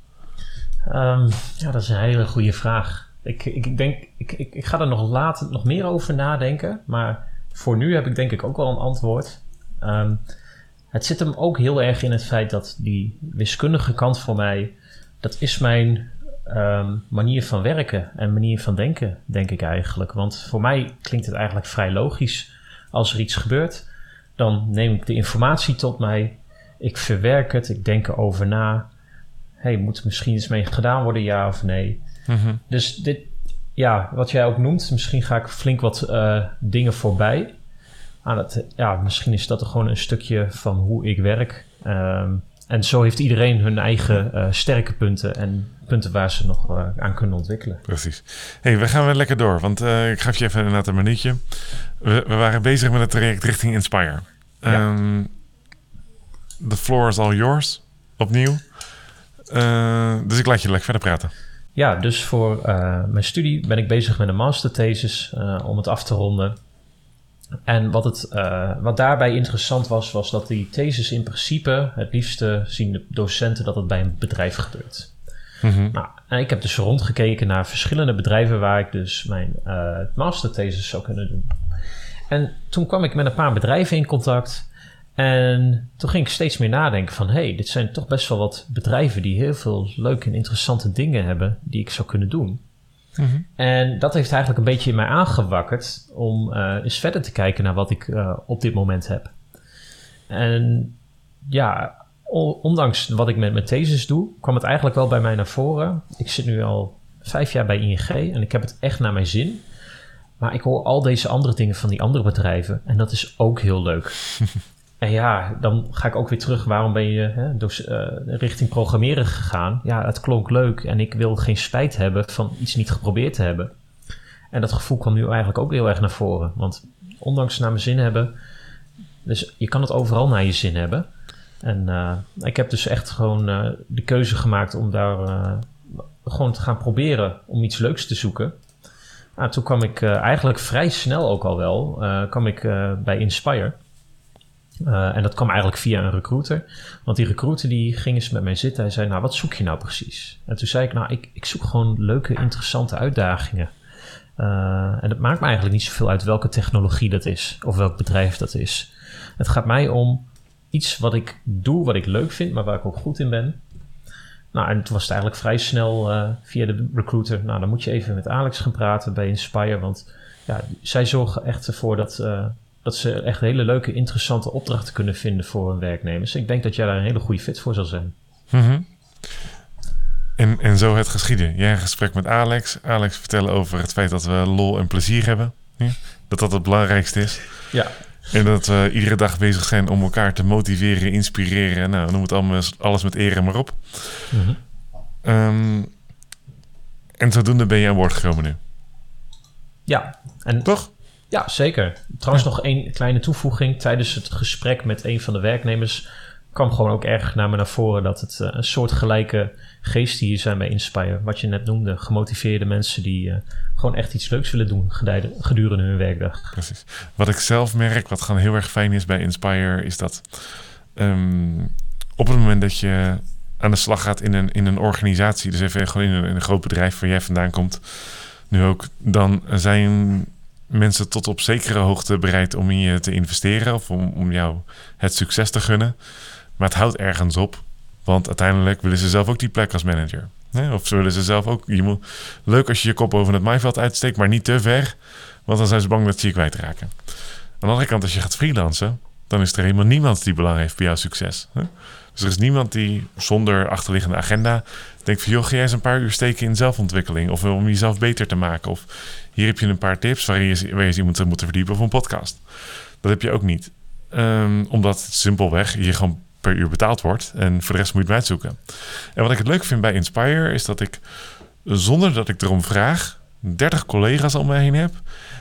Speaker 2: Um, ja, dat is een hele goede vraag. Ik, ik denk, ik, ik, ga er nog later nog meer over nadenken. Maar voor nu heb ik denk ik ook wel een antwoord. Um, het zit hem ook heel erg in het feit dat die wiskundige kant voor mij, dat is mijn um, manier van werken en manier van denken, denk ik eigenlijk. Want voor mij klinkt het eigenlijk vrij logisch. Als er iets gebeurt, dan neem ik de informatie tot mij. Ik verwerk het, ik denk erover na. hey, moet er misschien iets mee gedaan worden, ja of nee? Mhm. Dus dit, ja, wat jij ook noemt, misschien ga ik flink wat uh, dingen voorbij. Aan het, ja, misschien is dat er gewoon een stukje van hoe ik werk. Um, en zo heeft iedereen hun eigen uh, sterke punten en punten waar ze nog uh, aan kunnen ontwikkelen.
Speaker 1: Precies. hey, we gaan weer lekker door, want uh, ik gaf je even inderdaad een minuutje. We, we, waren bezig met het traject richting Inspire. Ja. Um, the floor is all yours, opnieuw. dus ik laat je lekker verder praten.
Speaker 2: Ja, dus voor mijn studie ben ik bezig met een masterthesis om het af te ronden. En wat, het, uh, wat daarbij interessant was, was dat die thesis in principe het liefste zien de docenten dat het bij een bedrijf gebeurt. Mm nou, en ik heb dus rondgekeken naar verschillende bedrijven waar ik dus mijn uh, masterthesis zou kunnen doen. En toen kwam ik met een paar bedrijven in contact. En toen ging ik steeds meer nadenken van... hé, hey, dit zijn toch best wel wat bedrijven die heel veel leuke en interessante dingen hebben... die ik zou kunnen doen. Mhm. En dat heeft eigenlijk een beetje in mij aangewakkerd om uh, eens verder te kijken naar wat ik uh, op dit moment heb. En ja, ondanks wat ik met mijn thesis doe, kwam het eigenlijk wel bij mij naar voren. Ik zit nu al vijf jaar bij ING en ik heb het echt naar mijn zin. Maar ik hoor al deze andere dingen van die andere bedrijven en dat is ook heel leuk. en ja, dan ga ik ook weer terug. Waarom ben je hè, uh, richting programmeren gegaan? Ja, het klonk leuk en ik wil geen spijt hebben van iets niet geprobeerd te hebben. En dat gevoel kwam nu eigenlijk ook heel erg naar voren. Want ondanks naar mijn zin hebben, dus je kan het overal naar je zin hebben. En uh, ik heb dus echt gewoon uh, de keuze gemaakt om daar gewoon te gaan proberen om iets leuks te zoeken. Nou, toen kwam ik eigenlijk vrij snel ook al wel, kwam ik bij Inspire. En dat kwam eigenlijk via een recruiter. Want die recruiter die ging eens met mij zitten. Hij zei, nou wat zoek je nou precies? En toen zei ik, nou ik, ik zoek gewoon leuke, interessante uitdagingen. en het maakt me eigenlijk niet zoveel uit welke technologie dat is. Of welk bedrijf dat is. Het gaat mij om iets wat ik doe, wat ik leuk vind, maar waar ik ook goed in ben. Nou, en toen was het eigenlijk vrij snel uh, via de recruiter. Nou, dan moet je even met Alex gaan praten bij Inspire. Want ja, zij zorgen echt ervoor dat, dat ze echt hele leuke, interessante opdrachten kunnen vinden voor hun werknemers. Ik denk dat jij daar een hele goede fit voor zal zijn.
Speaker 1: Mm -hmm. en, en zo het geschieden. Jij een gesprek met Alex. Alex vertellen over het feit dat we lol en plezier hebben. Ja? Dat dat het belangrijkste is.
Speaker 2: Ja.
Speaker 1: En dat we iedere dag bezig zijn om elkaar te motiveren, inspireren. Nou, noem het allemaal, alles met eren maar op. Mm -hmm. um, en zodoende ben je aan boord gekomen nu.
Speaker 2: Ja. En,
Speaker 1: Toch?
Speaker 2: Ja, zeker. Trouwens nog één kleine toevoeging. Tijdens het gesprek met een van de werknemers kwam gewoon ook erg naar me naar voren dat het uh, een soort gelijke geest hier zijn bij Inspire. Wat je net noemde, gemotiveerde mensen die uh, gewoon echt iets leuks willen doen gedurende hun werkdag.
Speaker 1: Precies. Wat ik zelf merk, wat gewoon heel erg fijn is bij Inspire, is dat um, op het moment dat je aan de slag gaat in een, in een organisatie, dus even gewoon in een, in een groot bedrijf waar jij vandaan komt, nu ook, dan zijn mensen tot op zekere hoogte bereid om in je te investeren of om, om jou het succes te gunnen. Maar het houdt ergens op, want uiteindelijk willen ze zelf ook die plek als manager. Of ze willen ze zelf ook. Je moet, leuk als je je kop over het maaiveld uitsteekt, maar niet te ver. Want dan zijn ze bang dat ze je kwijtraken. Aan de andere kant, als je gaat freelancen, dan is er helemaal niemand die belang heeft bij jouw succes. Dus er is niemand die zonder achterliggende agenda denkt van... joh, ga jij eens een paar uur steken in zelfontwikkeling... of om jezelf beter te maken. Of hier heb je een paar tips waarin je, waar je je moet, verdiepen of een podcast. Dat heb je ook niet. Um, omdat simpelweg je gewoon per uur betaald wordt. En voor de rest moet je het uitzoeken. En wat ik het leuk vind bij Inspire is dat ik zonder dat ik erom vraag 30 collega's om me heen heb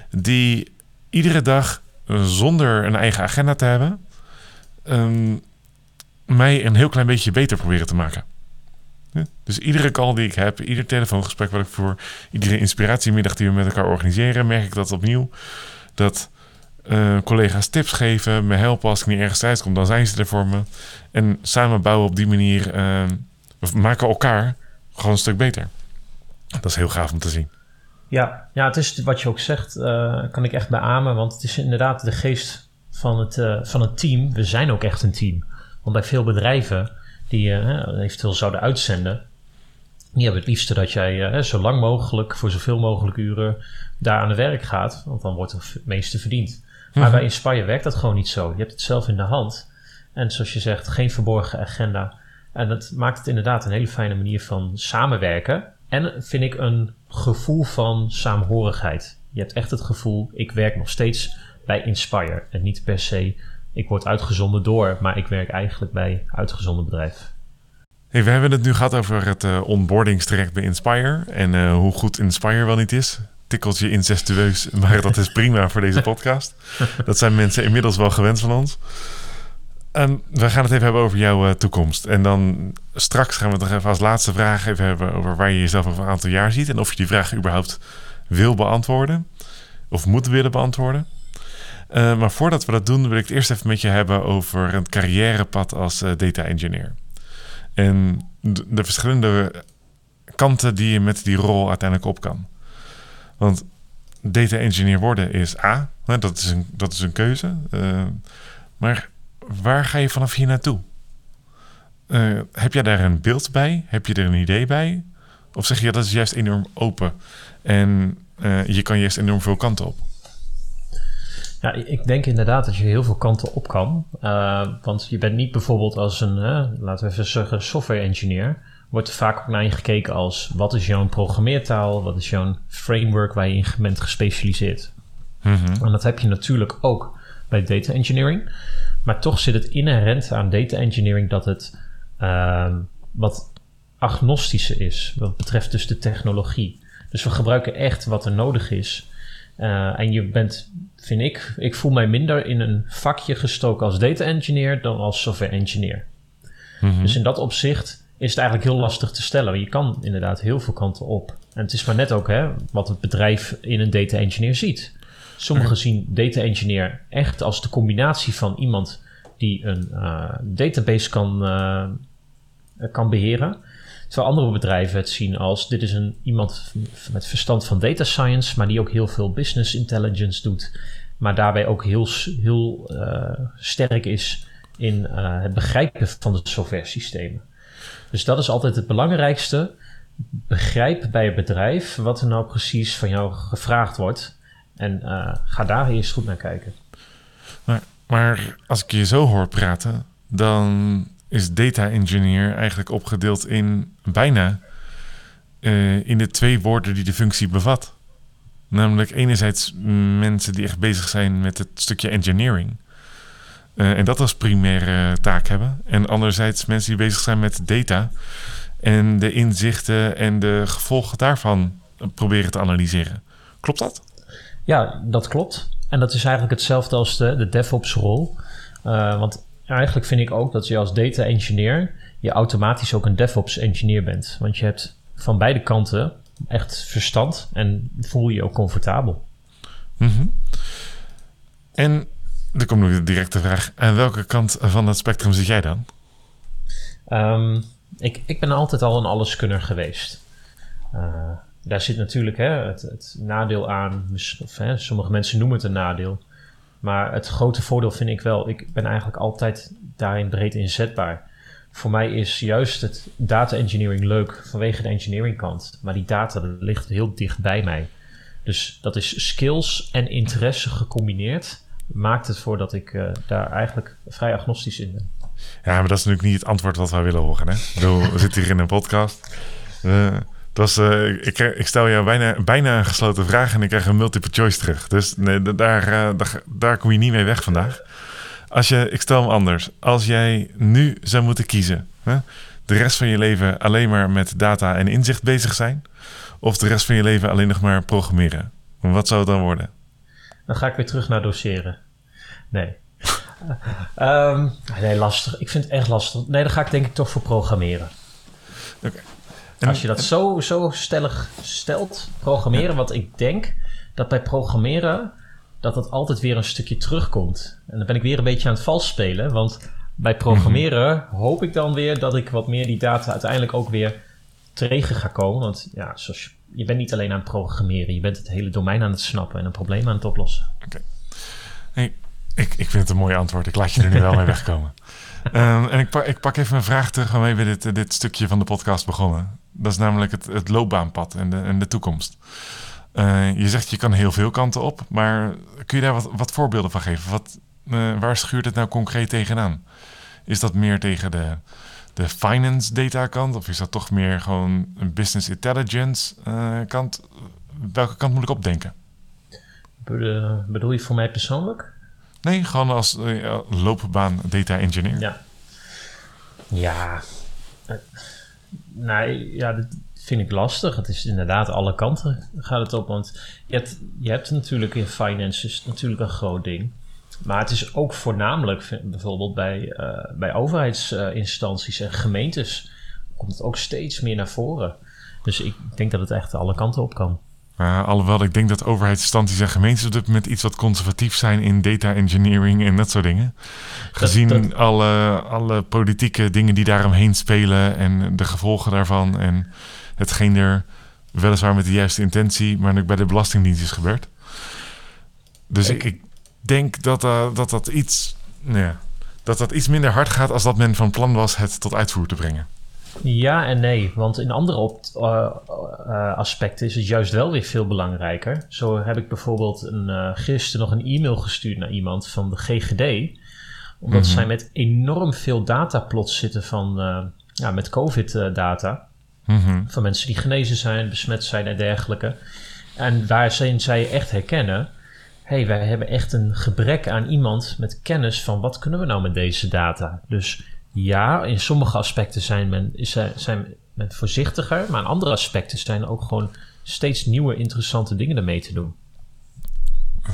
Speaker 1: die iedere dag zonder een eigen agenda te hebben um, mij een heel klein beetje beter proberen te maken. Dus iedere call die ik heb, ieder telefoongesprek wat ik voer, iedere inspiratiemiddag die we met elkaar organiseren, merk ik dat opnieuw dat uh, collega's tips geven, me helpen als ik niet ergens thuis kom, dan zijn ze er voor me. En samen bouwen op die manier, uh, we maken elkaar gewoon een stuk beter. Dat is heel gaaf om te zien.
Speaker 2: Ja, ja het is wat je ook zegt, uh, kan ik echt beamen, want het is inderdaad de geest van het, uh, van het team. We zijn ook echt een team. Want bij veel bedrijven die eventueel zouden uitzenden, die hebben het liefste dat jij zo lang mogelijk, voor zoveel mogelijk uren, daar aan het werk gaat, want dan wordt het meeste verdiend. Maar bij Inspire werkt dat gewoon niet zo. Je hebt het zelf in de hand. En zoals je zegt, geen verborgen agenda. En dat maakt het inderdaad een hele fijne manier van samenwerken. En vind ik een gevoel van saamhorigheid. Je hebt echt het gevoel, ik werk nog steeds bij Inspire. En niet per se, ik word uitgezonden door, maar ik werk eigenlijk bij uitgezonden bedrijf.
Speaker 1: Hey, we hebben het nu gehad over het uh, onboardingstraject bij Inspire. En uh, hoe goed Inspire wel niet is tikkeltje incestueus, maar dat is prima voor deze podcast. Dat zijn mensen inmiddels wel gewend van ons. Um, we gaan het even hebben over jouw uh, toekomst. En dan straks gaan we het nog even als laatste vraag even hebben over waar je jezelf over een aantal jaar ziet. En of je die vraag überhaupt wil beantwoorden. Of moet willen beantwoorden. Uh, maar voordat we dat doen, wil ik het eerst even met je hebben over een carrièrepad als uh, data engineer. En de, de verschillende kanten die je met die rol uiteindelijk op kan. Want data engineer worden is A, dat is een, dat is een keuze. Uh, maar waar ga je vanaf hier naartoe? Heb jij daar een beeld bij? Heb je er een idee bij? Of zeg je dat is juist enorm open en je kan juist enorm veel kanten op?
Speaker 2: Ja, ik denk inderdaad dat je heel veel kanten op kan. Uh, want je bent niet bijvoorbeeld als een, uh, laten we even zeggen, software engineer. Wordt er vaak ook naar je gekeken als wat is jouw programmeertaal, wat is jouw framework waar je in bent gespecialiseerd.
Speaker 1: Mhm.
Speaker 2: En dat heb je natuurlijk ook bij data engineering. Maar toch zit het inherent aan data engineering dat het uh, wat agnostischer is, wat betreft dus de technologie. Dus we gebruiken echt wat er nodig is. Uh, en je bent, vind ik, ik voel mij minder in een vakje gestoken als data engineer dan als software engineer.
Speaker 1: Mhm.
Speaker 2: Dus in dat opzicht is het eigenlijk heel lastig te stellen. Je kan inderdaad heel veel kanten op. En het is maar net ook hè, wat het bedrijf in een data engineer ziet. Sommigen zien data engineer echt als de combinatie van iemand die een uh, database kan, uh, kan beheren. Terwijl andere bedrijven het zien als dit is een, iemand met verstand van data science, maar die ook heel veel business intelligence doet. Maar daarbij ook heel, heel uh, sterk is in uh, het begrijpen van de software systemen. Dus dat is altijd het belangrijkste. Begrijp bij het bedrijf wat er nou precies van jou gevraagd wordt. En uh, ga daar eerst goed naar kijken.
Speaker 1: Maar, maar als ik je zo hoor praten, dan is data engineer eigenlijk opgedeeld in bijna uh, in de twee woorden die de functie bevat. Namelijk enerzijds mensen die echt bezig zijn met het stukje engineering. Uh, en dat als primaire taak hebben. En anderzijds mensen die bezig zijn met data. En de inzichten en de gevolgen daarvan proberen te analyseren. Klopt dat?
Speaker 2: Ja, dat klopt. En dat is eigenlijk hetzelfde als de, de DevOps rol. Uh, want eigenlijk vind ik ook dat je als data engineer je automatisch ook een DevOps engineer bent. Want je hebt van beide kanten echt verstand en voel je je ook comfortabel.
Speaker 1: Mm -hmm. En er komt nu de directe vraag: aan welke kant van het spectrum zit jij dan?
Speaker 2: Um, ik, ik ben altijd al een alleskunner geweest. Uh, daar zit natuurlijk hè, het, het nadeel aan. Of, hè, sommige mensen noemen het een nadeel. Maar het grote voordeel vind ik wel, ik ben eigenlijk altijd daarin breed inzetbaar. Voor mij is juist het data engineering leuk vanwege de engineering kant. Maar die data dat ligt heel dicht bij mij. Dus dat is skills en interesse gecombineerd. Maakt het voor dat ik uh, daar eigenlijk vrij agnostisch in ben.
Speaker 1: Ja, maar dat is natuurlijk niet het antwoord wat wij willen horen. Hè? We zitten hier in een podcast. Uh, was, uh, ik, ik, stel jou bijna, bijna een gesloten vraag en ik krijg een multiple choice terug. Dus nee, daar, uh, daar, daar, kom je niet mee weg vandaag. Als je, ik stel hem anders. Als jij nu zou moeten kiezen, hè, de rest van je leven alleen maar met data en inzicht bezig zijn, of de rest van je leven alleen nog maar programmeren, wat zou het dan worden?
Speaker 2: Dan ga ik weer terug naar doseren. Nee. um, nee, lastig. Ik vind het echt lastig. Nee, dan ga ik denk ik toch voor programmeren.
Speaker 1: Oké. Okay.
Speaker 2: En, Als je dat zo, zo stellig stelt, programmeren, wat ik denk dat bij programmeren dat het altijd weer een stukje terugkomt. En dan ben ik weer een beetje aan het vals spelen, want bij programmeren mm -hmm. hoop ik dan weer dat ik wat meer die data uiteindelijk ook weer tegen ga komen. Want ja, zoals je, je bent niet alleen aan het programmeren, je bent het hele domein aan het snappen en een probleem aan het oplossen.
Speaker 1: Oké. Okay. Hey, ik, ik vind het een mooi antwoord. Ik laat je er nu wel mee wegkomen. Um, en ik pak, ik pak even een vraag terug waarmee we dit, dit stukje van de podcast begonnen. Dat is namelijk het, het loopbaanpad en de, en de toekomst. Uh, je zegt je kan heel veel kanten op, maar kun je daar wat, wat voorbeelden van geven? Wat, uh, waar schuurt het nou concreet tegenaan? Is dat meer tegen de, de finance data kant of is dat toch meer gewoon een business intelligence uh, kant? Welke kant moet ik opdenken?
Speaker 2: Bedoel je voor mij persoonlijk?
Speaker 1: Nee, gewoon als loopbaan data engineer.
Speaker 2: Ja. Ja. Nee, ja, dat vind ik lastig. Het is inderdaad alle kanten gaat het op. Want je hebt, je hebt natuurlijk in finance is natuurlijk een groot ding. Maar het is ook voornamelijk bijvoorbeeld bij, uh, bij overheidsinstanties en gemeentes komt het ook steeds meer naar voren. Dus ik denk dat het echt alle kanten op kan.
Speaker 1: Uh, alhoewel ik denk dat overheidsinstanties en gemeentes op dit moment iets wat conservatief zijn in data engineering en dat soort dingen. Gezien dat, dat... Alle, alle politieke dingen die daaromheen spelen en de gevolgen daarvan en hetgeen er weliswaar met de juiste intentie, maar ook bij de Belastingdienst is gebeurd. Dus ik, ik denk dat, uh, dat, dat, iets, nou ja, dat dat iets minder hard gaat als dat men van plan was het tot uitvoer te brengen.
Speaker 2: Ja en nee, want in andere op, uh, uh, aspecten is het juist wel weer veel belangrijker. Zo heb ik bijvoorbeeld een, uh, gisteren nog een e-mail gestuurd naar iemand van de GGD. Omdat
Speaker 1: Mhm.
Speaker 2: zij met enorm veel dataplots zitten van, ja, met COVID-data.
Speaker 1: Mhm.
Speaker 2: Van mensen die genezen zijn, besmet zijn en dergelijke. En waarin zij echt herkennen... hé, hey, wij hebben echt een gebrek aan iemand met kennis van... wat kunnen we nou met deze data? Dus ja, in sommige aspecten zijn men, is, zijn men voorzichtiger... maar in andere aspecten zijn ook gewoon steeds nieuwe interessante dingen ermee te doen.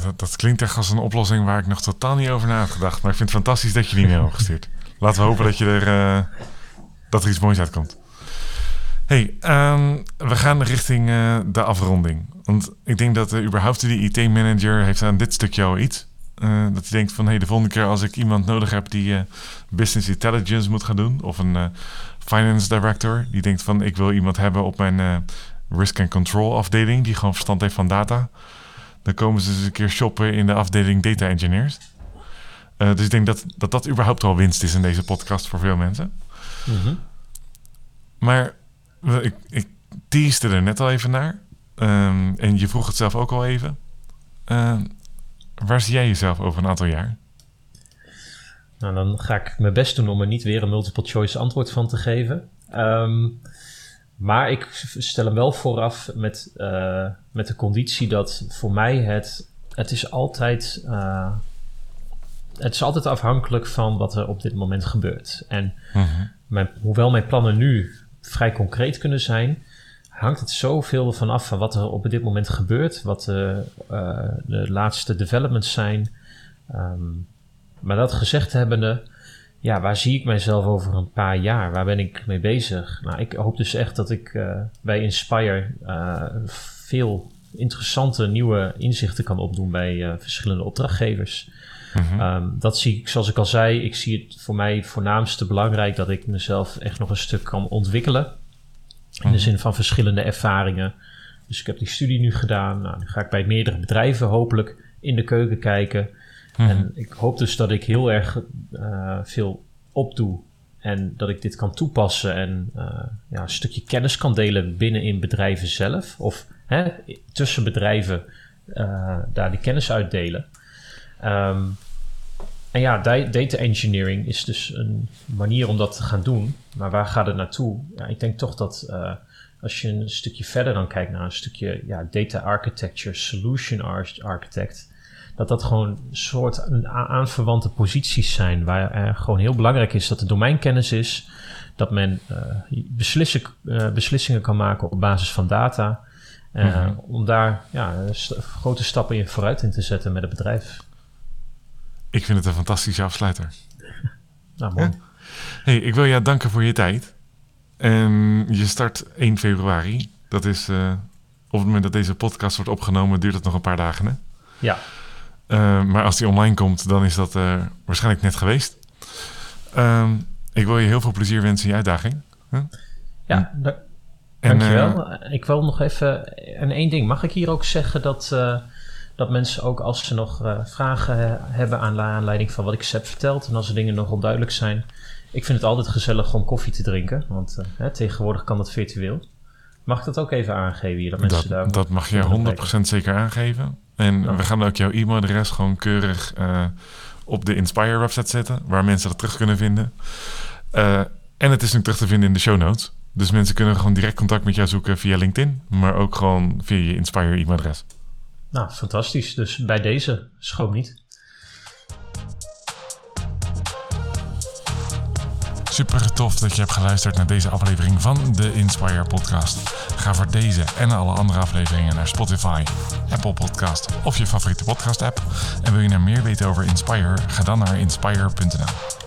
Speaker 1: Dat, dat klinkt echt als een oplossing waar ik nog totaal niet over na had gedacht. Maar ik vind het fantastisch dat je die mail hebt gestuurd. Laten we hopen dat, je er, uh, dat er iets moois uitkomt. hey, um, we gaan richting uh, de afronding. Want ik denk dat uh, überhaupt de IT-manager heeft aan dit stukje al iets. Uh, dat hij denkt van, hey, de volgende keer als ik iemand nodig heb die business intelligence moet gaan doen... of een finance director die denkt van, ik wil iemand hebben op mijn risk and control afdeling... die gewoon verstand heeft van data... dan komen ze eens een keer shoppen in de afdeling data engineers. dus ik denk dat, dat dat überhaupt al winst is in deze podcast voor veel mensen.
Speaker 2: Mm -hmm.
Speaker 1: Maar ik, ik teaste er net al even naar. Um, en je vroeg het zelf ook al even. Waar zie jij jezelf over een aantal jaar?
Speaker 2: Nou, dan ga ik mijn best doen om er niet weer een multiple choice antwoord van te geven. Um, maar ik stel hem wel vooraf met, uh, met de conditie dat voor mij het... Het is altijd... Uh, het is altijd afhankelijk van wat er op dit moment gebeurt. En mijn, hoewel mijn plannen nu vrij concreet kunnen zijn, hangt het zoveel van af van wat er op dit moment gebeurt, wat de, uh, de laatste developments zijn. Um, maar dat gezegd hebbende, ja, waar zie ik mijzelf over een paar jaar? Waar ben ik mee bezig? Nou, ik hoop dus echt dat ik uh, bij Inspire uh, veel interessante nieuwe inzichten kan opdoen bij verschillende opdrachtgevers.
Speaker 1: Mm -hmm.
Speaker 2: Um, dat zie ik, zoals ik al zei, ik zie het voor mij voornaamste belangrijk dat ik mezelf echt nog een stuk kan ontwikkelen. In
Speaker 1: Mhm.
Speaker 2: de zin van verschillende ervaringen. Dus ik heb die studie nu gedaan. Nou, nu ga ik bij meerdere bedrijven hopelijk in de keuken kijken.
Speaker 1: Mhm.
Speaker 2: En ik hoop dus dat ik heel erg uh, veel opdoe. En dat ik dit kan toepassen en uh, ja, een stukje kennis kan delen binnen in bedrijven zelf. Of hè, tussen bedrijven uh, daar die kennis uitdelen. Um, en ja, data engineering is dus een manier om dat te gaan doen. Maar waar gaat het naartoe? Ja, ik denk toch dat uh, als je een stukje verder dan kijkt naar een stukje ja, data architecture, solution architect, dat dat gewoon een soort aanverwante posities zijn waar er gewoon heel belangrijk is dat er domeinkennis is, dat men uh, uh, beslissingen kan maken op basis van data, mm -hmm. om daar ja, st grote stappen in vooruit in te zetten met het bedrijf.
Speaker 1: Ik vind het een fantastische afsluiter.
Speaker 2: Nou.
Speaker 1: Ja? Hey, ik wil jou danken voor je tijd. En je start 1 februari. Dat is uh, op het moment dat deze podcast wordt opgenomen, duurt het nog een paar dagen. Hè?
Speaker 2: Ja.
Speaker 1: Uh, maar als die online komt, dan is dat uh, waarschijnlijk net geweest. Um, ik wil je heel veel plezier wensen in je uitdaging. Huh?
Speaker 2: Ja, da en, dankjewel. ik wil nog even... En één ding, mag ik hier ook zeggen dat dat mensen ook als ze nog uh, vragen hebben aan aanleiding van wat ik ze heb verteld en als er dingen nog onduidelijk zijn. Ik vind het altijd gezellig om koffie te drinken, want uh, hè, tegenwoordig kan dat virtueel. Mag ik dat ook even aangeven hier? Dat, mensen
Speaker 1: dat,
Speaker 2: daar
Speaker 1: dat mag je 100% zeker aangeven. En ja. we gaan ook jouw e-mailadres gewoon keurig uh, op de Inspire website zetten, waar mensen dat terug kunnen vinden. en het is nu terug te vinden in de show notes. Dus mensen kunnen gewoon direct contact met jou zoeken via LinkedIn, maar ook gewoon via je Inspire e-mailadres.
Speaker 2: Nou, fantastisch. Dus bij deze, schroom niet.
Speaker 1: Super tof dat je hebt geluisterd naar deze aflevering van de Inspire Podcast. Ga voor deze en alle andere afleveringen naar Spotify, Apple Podcast of je favoriete podcast app. En wil je nou meer weten over Inspire? Ga dan naar inspire.nl.